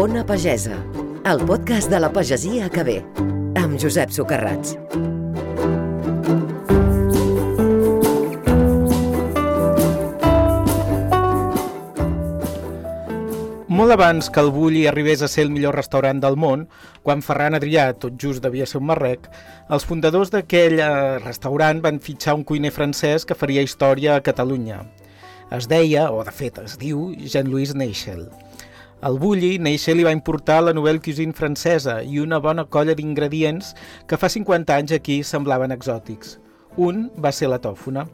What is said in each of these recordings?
Ona Pagesa, el podcast de la pagesia que ve, amb Josep Socarrats. Molt abans que el Bulli arribés a ser el millor restaurant del món, quan Ferran Adrià tot just devia ser un marrec, els fundadors d'aquell eh, restaurant van fitxar un cuiner francès que faria història a Catalunya. Es deia, o de fet es diu, Jean-Louis Neichel. Al Bulli, Neichel li va importar la nouvelle cuisine francesa i una bona colla d'ingredients que fa 50 anys aquí semblaven exòtics. Un va ser la tòfona.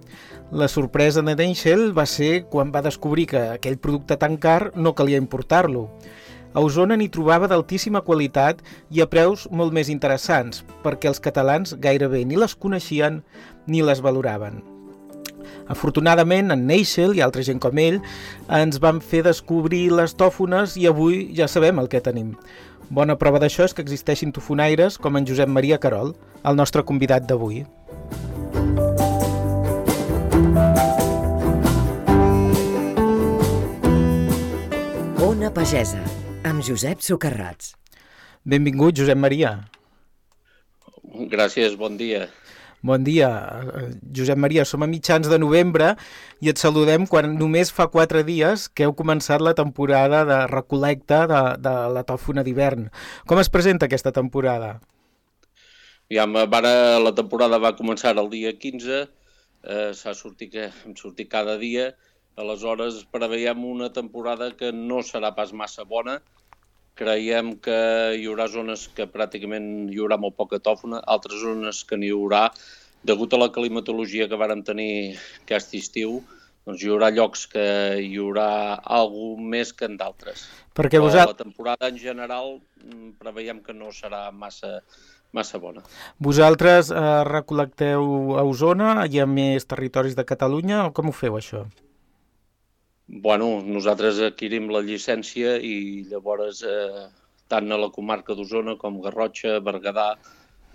La sorpresa de Neichel va ser quan va descobrir que aquell producte tan car no calia importar-lo. A Osona n'hi trobava d'altíssima qualitat i a preus molt més interessants, perquè els catalans gairebé ni les coneixien ni les valoraven. Afortunadament, en Neichel i altra gent com ell ens van fer descobrir les tòfones i avui ja sabem el que tenim. Bona prova d'això és que existeixin tofonaires com en Josep Maria Carol, el nostre convidat d'avui. Ona Pagesa, amb Josep Socarrats. Benvingut, Josep Maria. Gràcies, bon dia. Bon dia, Josep Maria. Som a mitjans de novembre i et saludem quan només fa quatre dies que heu començat la temporada de recolecta de, de la tòfona d'hivern. Com es presenta aquesta temporada? Ja, ara la temporada va començar el dia 15, eh, s'ha sortit, hem sortit cada dia, aleshores preveiem una temporada que no serà pas massa bona, creiem que hi haurà zones que pràcticament hi haurà molt poca tòfona, altres zones que n'hi haurà, degut a la climatologia que vàrem tenir aquest estiu, doncs hi haurà llocs que hi haurà alguna més que en d'altres. Perquè Però vosal... la temporada en general mm, preveiem que no serà massa, massa bona. vosaltres eh, recol·lecteu a Osona, hi ha més territoris de Catalunya, o com ho feu això? Bueno, nosaltres adquirim la llicència i llavors eh, tant a la comarca d'Osona com Garrotxa, Berguedà,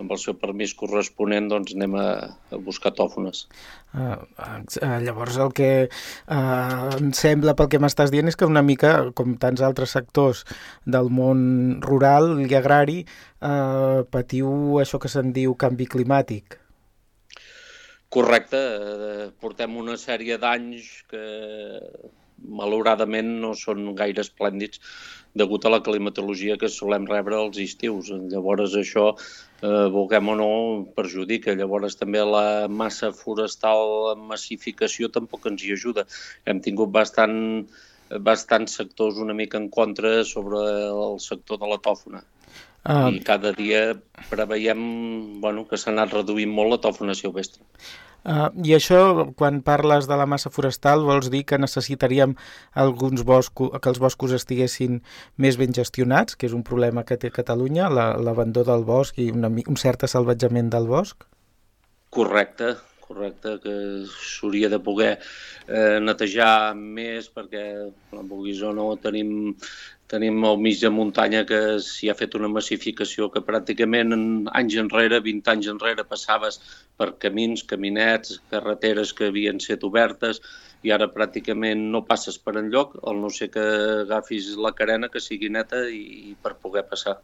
amb el seu permís corresponent, doncs anem a, a buscar tòfones. Uh, uh, llavors el que uh, em sembla pel que m'estàs dient és que una mica, com tants altres sectors del món rural i agrari, uh, patiu això que se'n diu canvi climàtic. Correcte, eh, portem una sèrie d'anys que malauradament no són gaire esplèndids degut a la climatologia que solem rebre als estius. Llavors això, eh, vulguem o no, perjudica. Llavors també la massa forestal en massificació tampoc ens hi ajuda. Hem tingut bastant, bastants sectors una mica en contra sobre el sector de la tòfona. Uh, I cada dia preveiem bueno, que s'ha anat reduint molt la tòfona silvestre. Uh, I això, quan parles de la massa forestal, vols dir que necessitaríem alguns boscos, que els boscos estiguessin més ben gestionats, que és un problema que té Catalunya, la- l'abandó del bosc i una, un cert assalvatjament del bosc? Correcte, correcte, que s'hauria de poder eh, netejar més perquè, com vulguis o no, tenim, tenim al mig de muntanya que s'hi ha fet una massificació que pràcticament en anys enrere, 20 anys enrere, passaves per camins, caminets, carreteres que havien set obertes i ara pràcticament no passes per enlloc, al no ser que agafis la carena que sigui neta i, i per poder passar.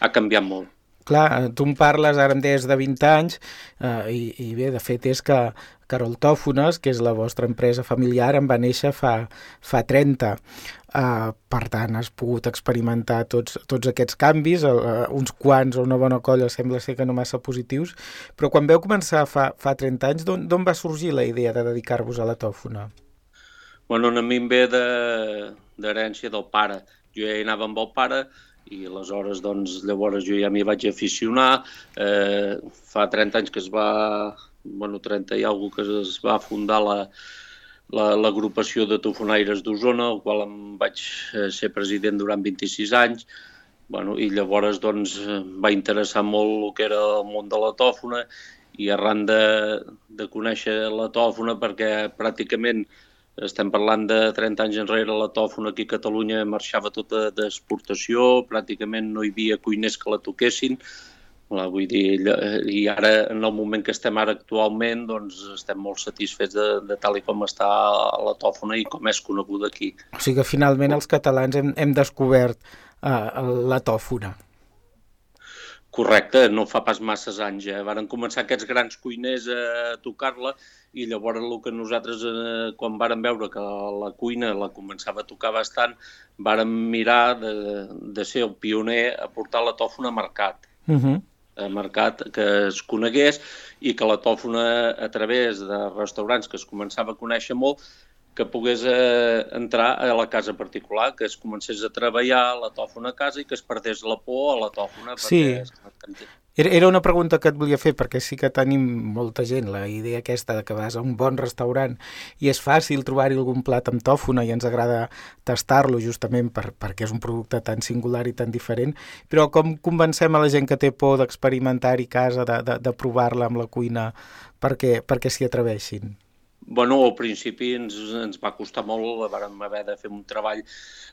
Ha canviat molt. Clar, tu em parles, ara deies de 20 anys, eh, i, i bé, de fet és que Carol Tòfones, que és la vostra empresa familiar, em va néixer fa, fa 30. Uh, per tant, has pogut experimentar tots, tots aquests canvis, uh, uns quants o una bona colla sembla ser que no massa positius, però quan veu començar fa, fa 30 anys, d'on va sorgir la idea de dedicar-vos a la tòfona? Bueno, a mi em ve d'herència de, del pare. Jo ja anava amb el pare i aleshores, doncs, llavors jo ja m'hi vaig aficionar. Eh, fa 30 anys que es va, bueno, 30 i alguna que es va fundar la, la- l'agrupació de tofonaires d'Osona, el qual em vaig eh, ser president durant 26 anys. Bueno, I llavors doncs, va interessar molt el que era el món de la tòfona i arran de, de conèixer la tòfona perquè pràcticament estem parlant de 30 anys enrere, la tòfona aquí a Catalunya marxava tota d'exportació, pràcticament no hi havia cuiners que la toquessin. Clar, vull dir, i ara, en el moment que estem ara actualment, doncs estem molt satisfets de, de tal i com està la tòfona i com és coneguda aquí. O sigui que finalment els catalans hem, hem descobert uh, la tòfona. Correcte, no fa pas masses anys. Eh? Varen començar aquests grans cuiners a tocar-la i llavors el que nosaltres, eh, quan vàrem veure que la cuina la començava a tocar bastant, vàrem mirar de, de ser el pioner a portar la tòfona a mercat. Uh -huh mercat que es conegués i que la tòfona a través de restaurants que es començava a conèixer molt que pogués eh, entrar a la casa particular, que es comencés a treballar la tòfona a casa i que es perdés la por a la tòfona. Sí, perquè era, era una pregunta que et volia fer, perquè sí que tenim molta gent la idea aquesta de que vas a un bon restaurant i és fàcil trobar-hi algun plat amb tòfona i ens agrada tastar-lo justament per, perquè és un producte tan singular i tan diferent, però com convencem a la gent que té por d'experimentar-hi casa, de, de, de provar-la amb la cuina perquè, perquè s'hi atreveixin? Bueno, al principi ens, ens va costar molt, vam haver de fer un treball,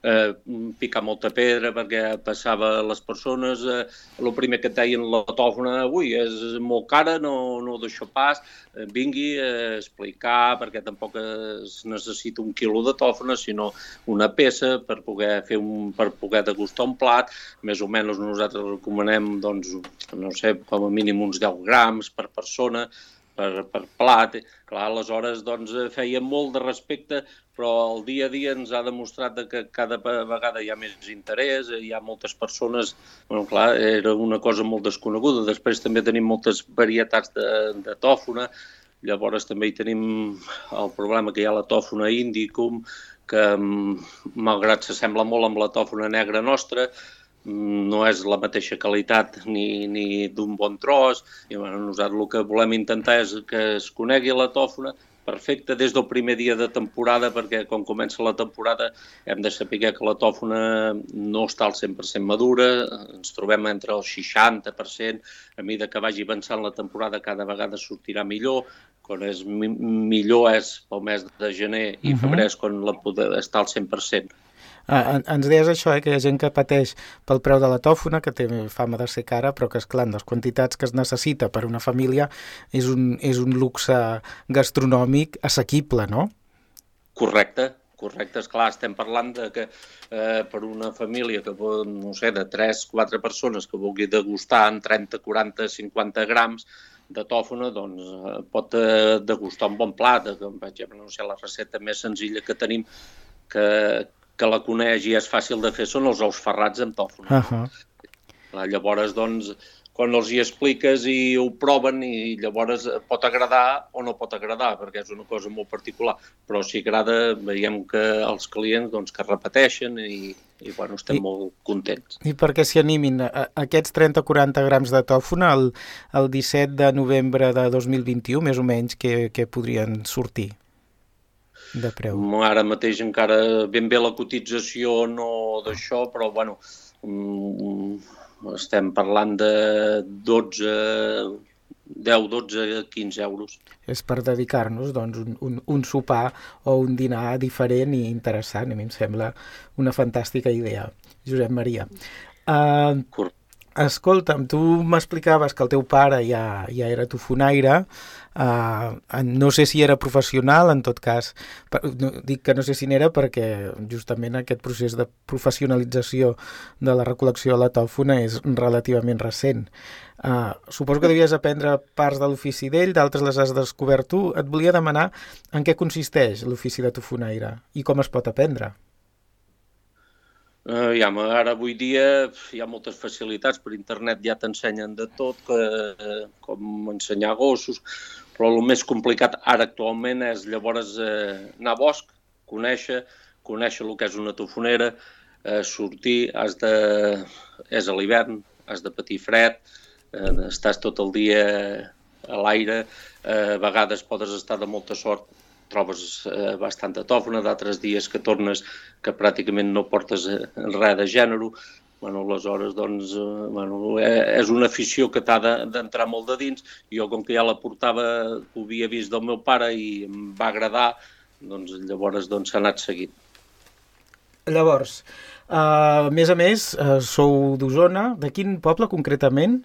eh, picar molta pedra perquè passava les persones, eh, primer que et deien la tòfona, ui, és molt cara, no, no deixo pas, eh, vingui a explicar, perquè tampoc es necessita un quilo de tòfona, sinó una peça per poder fer un, per poder degustar un plat, més o menys nosaltres recomanem, doncs, no sé, com a mínim uns 10 grams per persona, per, per plat. Clar, aleshores doncs, feia molt de respecte, però el dia a dia ens ha demostrat que cada vegada hi ha més interès, hi ha moltes persones... Bueno, clar, era una cosa molt desconeguda. Després també tenim moltes varietats de, de tòfona, llavors també hi tenim el problema que hi ha la tòfona indicum, que malgrat s'assembla molt amb la tòfona negra nostra, no és la mateixa qualitat ni, ni d'un bon tros. I, bueno, nosaltres el que volem intentar és que es conegui la tòfona perfecte des del primer dia de temporada, perquè quan comença la temporada hem de saber que la tòfona no està al 100% madura, ens trobem entre el 60%, a mesura que vagi avançant la temporada cada vegada sortirà millor, quan és millor és pel mes de gener i febrer és quan la poder estar al 100%. Ah, ens deies això, eh, que hi ha gent que pateix pel preu de la tòfona, que té fama de ser cara, però que, és clar, les quantitats que es necessita per una família és un, és un luxe gastronòmic assequible, no? Correcte, correcte, clar, estem parlant de que eh, per una família que, no sé, de 3, 4 persones que vulgui degustar en 30, 40, 50 grams de tòfona, doncs eh, pot eh, degustar un bon plat, com per exemple, no sé, la recepta més senzilla que tenim que, que la coneix i és fàcil de fer són els ous ferrats amb tòfona. Uh -huh. Llavors, doncs, quan els hi expliques i ho proven i llavors pot agradar o no pot agradar, perquè és una cosa molt particular, però si agrada veiem que els clients doncs, que repeteixen i, i bueno, estem I, molt contents. I perquè s'hi animin aquests 30-40 grams de tòfona el, el 17 de novembre de 2021, més o menys, que, que podrien sortir? De preu? Ara mateix encara ben bé la cotització no d'això, però bueno, mm, estem parlant de 12, 10, 12, 15 euros. És per dedicar-nos doncs, un, un, un sopar o un dinar diferent i interessant. A mi em sembla una fantàstica idea. Josep Maria. Uh, Escolta'm, tu m'explicaves que el teu pare ja, ja era tofonaire, uh, no sé si era professional, en tot cas, per, no, dic que no sé si n'era perquè justament aquest procés de professionalització de la recol·lecció de la tòfona és relativament recent. Uh, suposo que devies aprendre parts de l'ofici d'ell, d'altres les has descobert tu. Et volia demanar en què consisteix l'ofici de tofonaire i com es pot aprendre. Uh, ja, ara avui dia hi ha moltes facilitats, per internet ja t'ensenyen de tot, que, uh, com ensenyar gossos, però el més complicat ara actualment és llavors uh, anar a bosc, conèixer, conèixer el que és una tofonera, uh, sortir, has de... és a l'hivern, has de patir fred, uh, estàs tot el dia a l'aire, uh, a vegades podes estar de molta sort trobes eh, bastanta tòfona, d'altres dies que tornes que pràcticament no portes eh, res de gènere, bueno, aleshores, doncs, eh, bueno, eh, és una afició que t'ha d'entrar de, molt de dins. Jo, com que ja la portava, ho havia vist del meu pare i em va agradar, doncs llavors doncs, s'ha anat seguint. Llavors, uh, a més a més, uh, sou d'Osona. De quin poble concretament?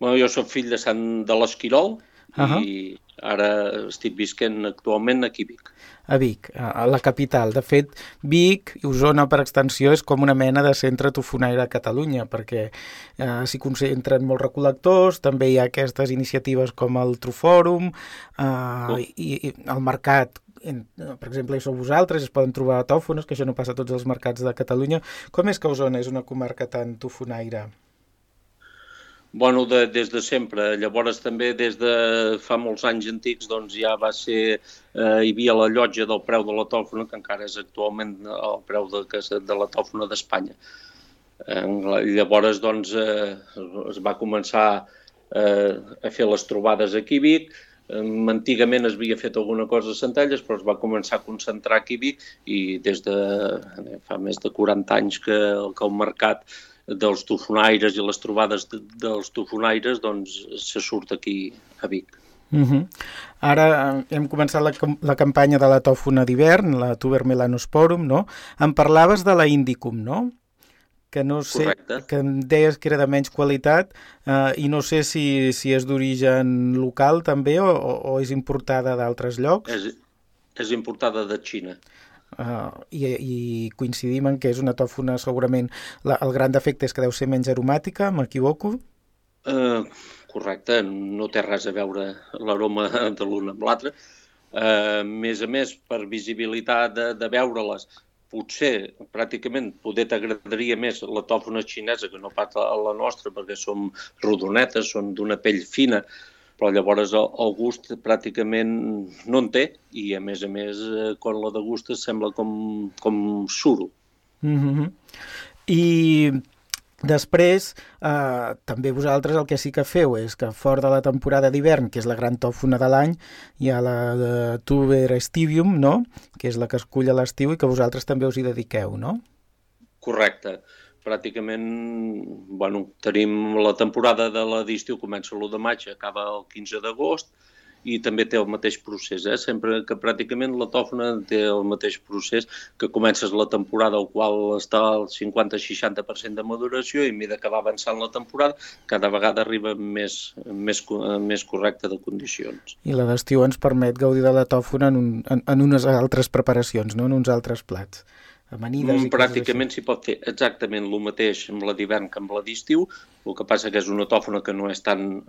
Bueno, jo sóc fill de Sant de l'Esquirol uh -huh. i ara estic visquent actualment aquí a Vic. A Vic, a la capital. De fet, Vic i Osona, per extensió, és com una mena de centre tofonaire a Catalunya, perquè eh, s'hi concentren molts recolectors, també hi ha aquestes iniciatives com el Trofòrum, eh, oh. i, i el mercat en, per exemple, hi sou vosaltres, es poden trobar tòfones, que això no passa a tots els mercats de Catalunya. Com és que Osona és una comarca tan tofonaire? Bueno, de, des de sempre. Llavors també des de fa molts anys antics doncs ja va ser, eh, hi havia la llotja del preu de la tòfona, que encara és actualment el preu de, de la tòfona d'Espanya. Eh, llavors doncs eh, es va començar eh, a fer les trobades aquí a Vic, eh, Antigament es havia fet alguna cosa a Centelles, però es va començar a concentrar aquí a Vic i des de eh, fa més de 40 anys que, que el mercat dels tofonaires i les trobades de, dels tofonaires, doncs se surt aquí a Vic. Uh -huh. Ara eh, hem començat la, la campanya de la tòfona d'hivern, la Tuber Melanosporum, no? Em parlaves de la Indicum, no? Que no sé, Correcte. que em deies que era de menys qualitat eh, i no sé si, si és d'origen local també o, o és importada d'altres llocs. És, és importada de Xina. Uh, i, i coincidim en que és una tòfona segurament la, el gran defecte és que deu ser menys aromàtica, m'equivoco? Uh, correcte, no té res a veure l'aroma de l'una amb l'altra. Uh, més a més, per visibilitat de, de veure-les, potser pràcticament poder t'agradaria més la tòfona xinesa que no pas la nostra perquè som rodonetes, són d'una pell fina, però llavors el, gust pràcticament no en té i a més a més eh, quan la degustes sembla com, com suro. Mm -hmm. I després eh, també vosaltres el que sí que feu és que fora de la temporada d'hivern, que és la gran tòfona de l'any, hi ha la de Tuber Estivium, no? que és la que es cull a l'estiu i que vosaltres també us hi dediqueu, no? Correcte pràcticament, bueno, tenim la temporada de la d'estiu, comença l'1 de maig, acaba el 15 d'agost, i també té el mateix procés, eh? sempre que pràcticament la tòfona té el mateix procés, que comences la temporada al qual està al 50-60% de maduració i a mesura que va avançant la temporada cada vegada arriba més, més, més correcta de condicions. I la d'estiu ens permet gaudir de la tòfona en, un, en, en unes altres preparacions, no? en uns altres plats amanides mm, Pràcticament s'hi pot fer exactament el mateix amb la d'hivern que amb la d'estiu, el que passa que és una tòfona que no és tan,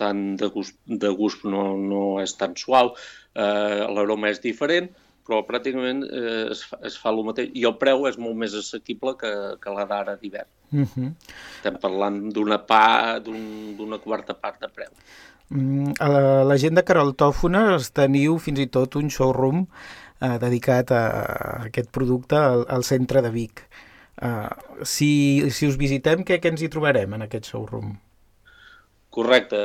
tan de gust, de gust no, no és tan suau, eh, l'aroma és diferent, però pràcticament eh, es, fa, es fa el mateix. I el preu és molt més assequible que, que la d'ara d'hivern. Uh mhm. -huh. Estem parlant d'una pa, d'una un, quarta part de preu. Mm, a la, la gent de Carol teniu fins i tot un showroom eh, dedicat a, a aquest producte al, al centre de Vic. Uh, si, si us visitem, què, què ens hi trobarem en aquest showroom? Correcte.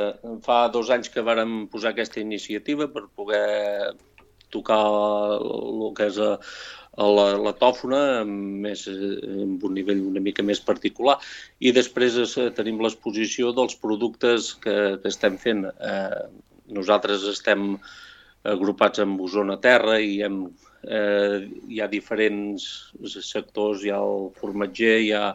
Fa dos anys que vàrem posar aquesta iniciativa per poder tocar el que és a, a la, la tòfona més, amb un nivell una mica més particular i després es, tenim l'exposició dels productes que, que estem fent. Eh, nosaltres estem agrupats en Osona Terra i hem, eh, hi ha diferents sectors, hi ha el formatger, hi ha,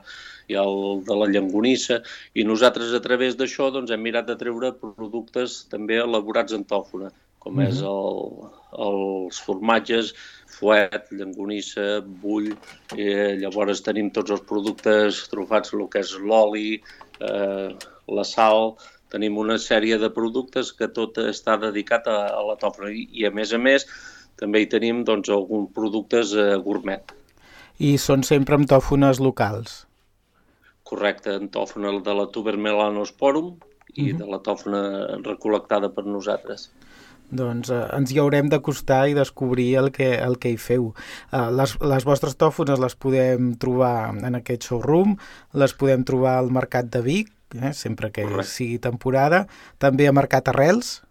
hi ha el de la llangonissa, i nosaltres a través d'això doncs, hem mirat de treure productes també elaborats en tòfona, com mm -hmm. és el, els formatges, fuet, llangonissa, bull, eh, llavors tenim tots els productes trofats, el que és l'oli, eh, la sal, Tenim una sèrie de productes que tot està dedicat a, a la tòfona i, i a més a més també hi tenim doncs, alguns productes eh, gourmet. I són sempre amb tòfones locals? Correcte, en tòfona de la Tuber Melanosporum i uh mhm. -huh. de la tòfona recol·lectada per nosaltres. Doncs eh, ens hi haurem d'acostar i descobrir el que, el que hi feu. Eh, les, les vostres tòfones les podem trobar en aquest showroom, les podem trobar al Mercat de Vic, eh? sempre que Correcte. sigui temporada. També a Mercat Arrels.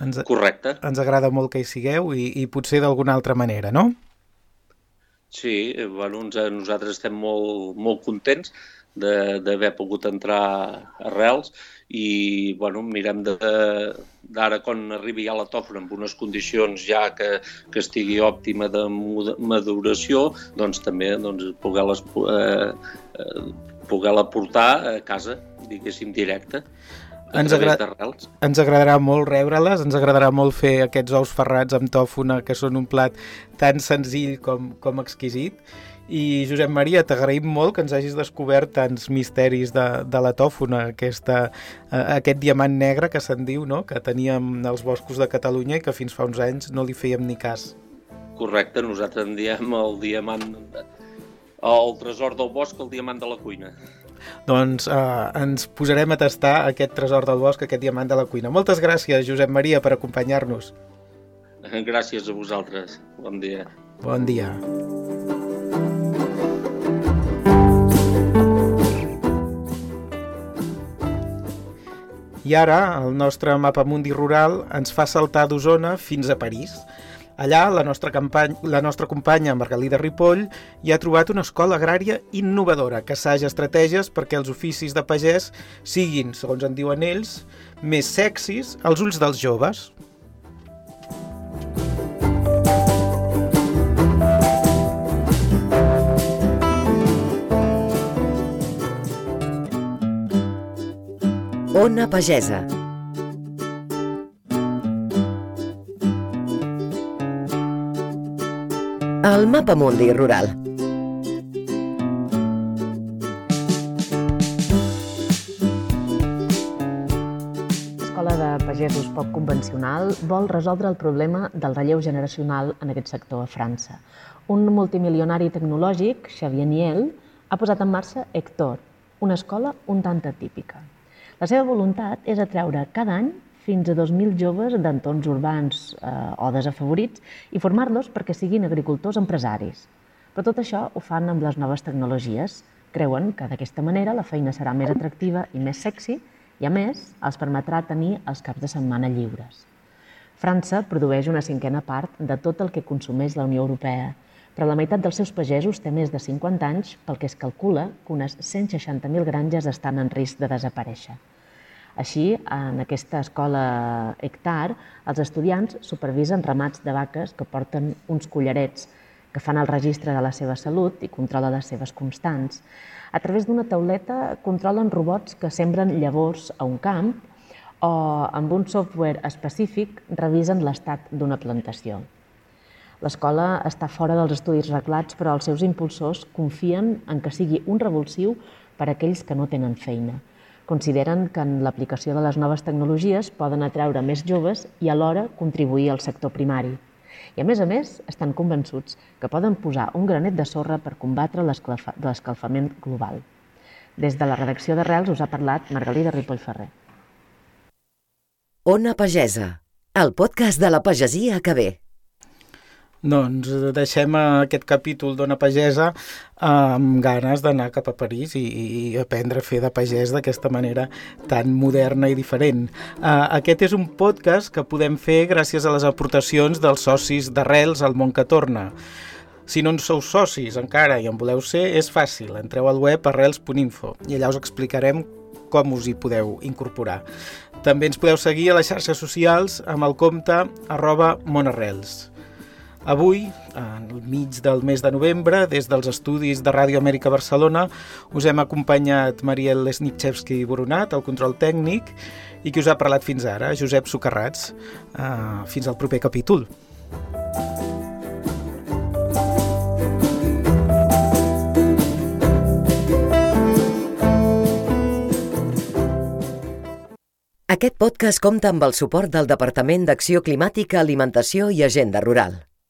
Ens, Correcte. Ens agrada molt que hi sigueu i, i potser d'alguna altra manera, no? Sí, eh, bueno, ens, nosaltres estem molt, molt contents d'haver pogut entrar a Arrels i bueno, mirem d'ara quan arribi ja la tòfona amb unes condicions ja que, que estigui òptima de maduració, doncs també doncs, poder-les eh, eh, poder-la portar a casa, diguéssim, directa. ens, agra ens agradarà molt rebre-les, ens agradarà molt fer aquests ous ferrats amb tòfona, que són un plat tan senzill com, com exquisit. I Josep Maria, t'agraïm molt que ens hagis descobert tants misteris de, de la tòfona, aquesta, uh, aquest diamant negre que se'n diu, no? que teníem als boscos de Catalunya i que fins fa uns anys no li fèiem ni cas. Correcte, nosaltres en diem el diamant, el tresor del bosc, el diamant de la cuina. Doncs eh, ens posarem a tastar aquest tresor del bosc, aquest diamant de la cuina. Moltes gràcies, Josep Maria, per acompanyar-nos. Gràcies a vosaltres. Bon dia. Bon dia. I ara el nostre mapa mundi rural ens fa saltar d'Osona fins a París. Allà, la nostra, campanya, la nostra companya Margalida Ripoll hi ha trobat una escola agrària innovadora que assaja estratègies perquè els oficis de pagès siguin, segons en diuen ells, més sexis als ulls dels joves. Ona Pagesa El mapa mundi rural. L'escola de pagesos poc convencional vol resoldre el problema del relleu generacional en aquest sector a França. Un multimilionari tecnològic, Xavier Niel, ha posat en marxa Hector, una escola un tant atípica. La seva voluntat és atreure cada any fins a 2.000 joves d'entorns urbans eh, o desafavorits i formar-los perquè siguin agricultors empresaris. Però tot això ho fan amb les noves tecnologies. Creuen que d'aquesta manera la feina serà més atractiva i més sexy i, a més, els permetrà tenir els caps de setmana lliures. França produeix una cinquena part de tot el que consumeix la Unió Europea, però la meitat dels seus pagesos té més de 50 anys, pel que es calcula que unes 160.000 granges estan en risc de desaparèixer. Així, en aquesta escola hectar, els estudiants supervisen ramats de vaques que porten uns collarets que fan el registre de la seva salut i controla les seves constants. A través d'una tauleta controlen robots que sembren llavors a un camp o amb un software específic revisen l'estat d'una plantació. L'escola està fora dels estudis reglats, però els seus impulsors confien en que sigui un revulsiu per a aquells que no tenen feina consideren que en l'aplicació de les noves tecnologies poden atraure més joves i alhora contribuir al sector primari. I a més a més, estan convençuts que poden posar un granet de sorra per combatre l'escalfament global. Des de la redacció d'Arrels us ha parlat Margalida Ripoll Ferrer. Ona Pagesa, el podcast de la pagesia que ve. Doncs deixem aquest capítol d'Ona Pagesa amb ganes d'anar cap a París i, i aprendre a fer de pagès d'aquesta manera tan moderna i diferent. Uh, aquest és un podcast que podem fer gràcies a les aportacions dels socis d'Arrels al món que torna. Si no en sou socis encara i en voleu ser, és fàcil. Entreu al web arrels.info i allà us explicarem com us hi podeu incorporar. També ens podeu seguir a les xarxes socials amb el compte arroba monarrels. Avui, al mig del mes de novembre, des dels estudis de Ràdio Amèrica Barcelona, us hem acompanyat Mariel Lesnitxevski Boronat, el control tècnic, i qui us ha parlat fins ara, Josep Socarrats. Uh, fins al proper capítol. Aquest podcast compta amb el suport del Departament d'Acció Climàtica, Alimentació i Agenda Rural.